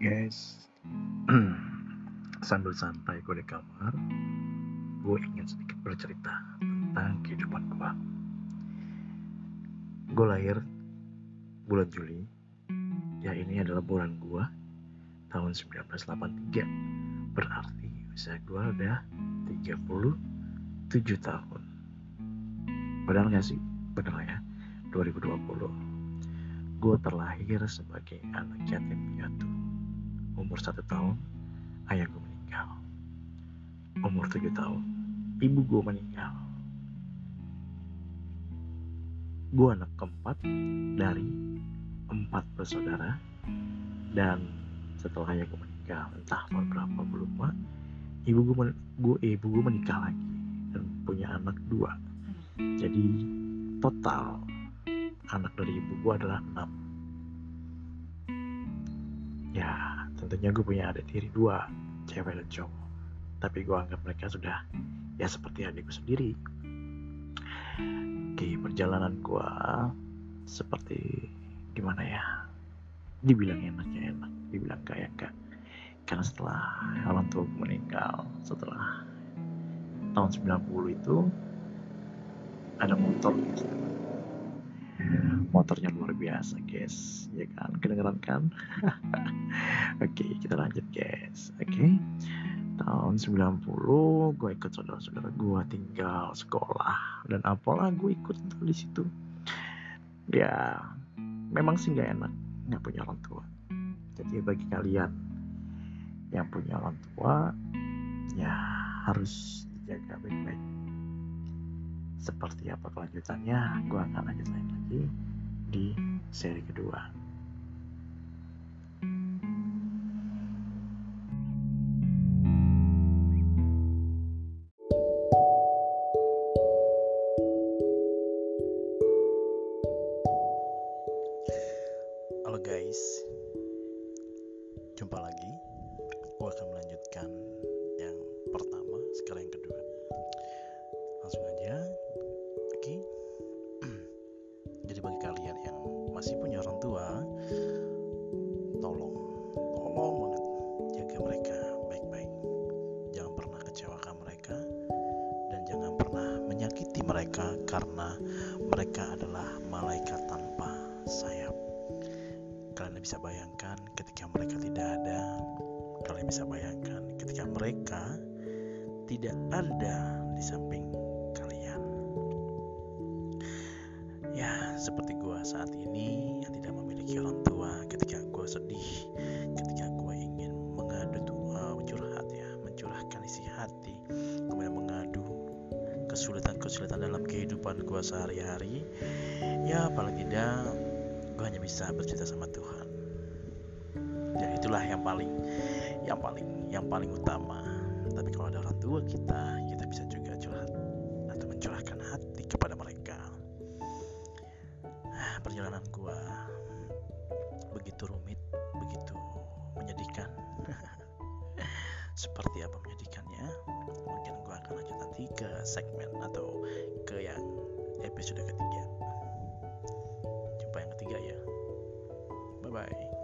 guys. Sambil santai gue di kamar Gue ingin sedikit bercerita Tentang kehidupan gue Gue lahir Bulan Juli. Ya ini adalah bulan gue Tahun 1983 Berarti usia gue udah 37 tahun. Benar gak sih? Benar ya 2020 gue terlahir sebagai anak yatim piatu. Umur satu tahun, ayah gue meninggal. Umur tujuh tahun, ibu gue meninggal. Gue anak keempat dari empat bersaudara dan setelah ayah gue meninggal, entah tahun berapa belum lupa, ibu gue, gue ibu gue menikah lagi dan punya anak dua. Jadi total anak dari ibu gue adalah enam tentunya gue punya adik tiri dua cewek dan cowok. Tapi gue anggap mereka sudah ya seperti adikku sendiri. Oke perjalanan gue seperti gimana ya? Dibilang enaknya enak dibilang kaya enggak karena setelah orang tua gue meninggal setelah tahun 90 itu ada motor. Motornya luar biasa guys ya kan kan? Oke okay, kita lanjut guys. Oke. Okay. tahun 90 gue ikut saudara-saudara gue tinggal sekolah. Dan apalah gue ikut di situ. Ya memang sih nggak enak nggak punya orang tua. Jadi bagi kalian yang punya orang tua ya harus dijaga baik-baik. Seperti apa kelanjutannya gue akan lanjutin lagi di seri kedua Halo guys. Jumpa lagi. Gue akan melanjutkan yang pertama Sekarang yang kedua. Langsung aja. Oke. Jadi bagi kalian yang masih punya orang tua Tolong Tolong banget Jaga mereka baik-baik. Jangan pernah kecewakan mereka Dan jangan pernah menyakiti mereka Karena mereka adalah malaikat tanpa sayap Kalian bisa bayangkan ketika mereka tidak ada Kalian bisa bayangkan ketika mereka tidak ada di samping kalian. Ya seperti gue saat ini yang tidak memiliki orang tua Ketika gue sedih Ketika gue ingin mengadu uh, curhat ya Mencurahkan isi hati Kemudian mengadu kesulitan-kesulitan dalam kehidupan gue sehari-hari Ya paling tidak gue hanya bisa bercerita sama Tuhan. Ya itulah yang paling yang paling yang paling utama. Tapi kalau ada orang tua kita kita bisa juga curhat atau mencurahkan hati kepada mereka. Ah, perjalanan gue begitu rumit begitu menyedihkan. Seperti apa menyedihkannya? Mungkin gue akan lanjut nanti ke segmen atau ke yang episode ketiga bye.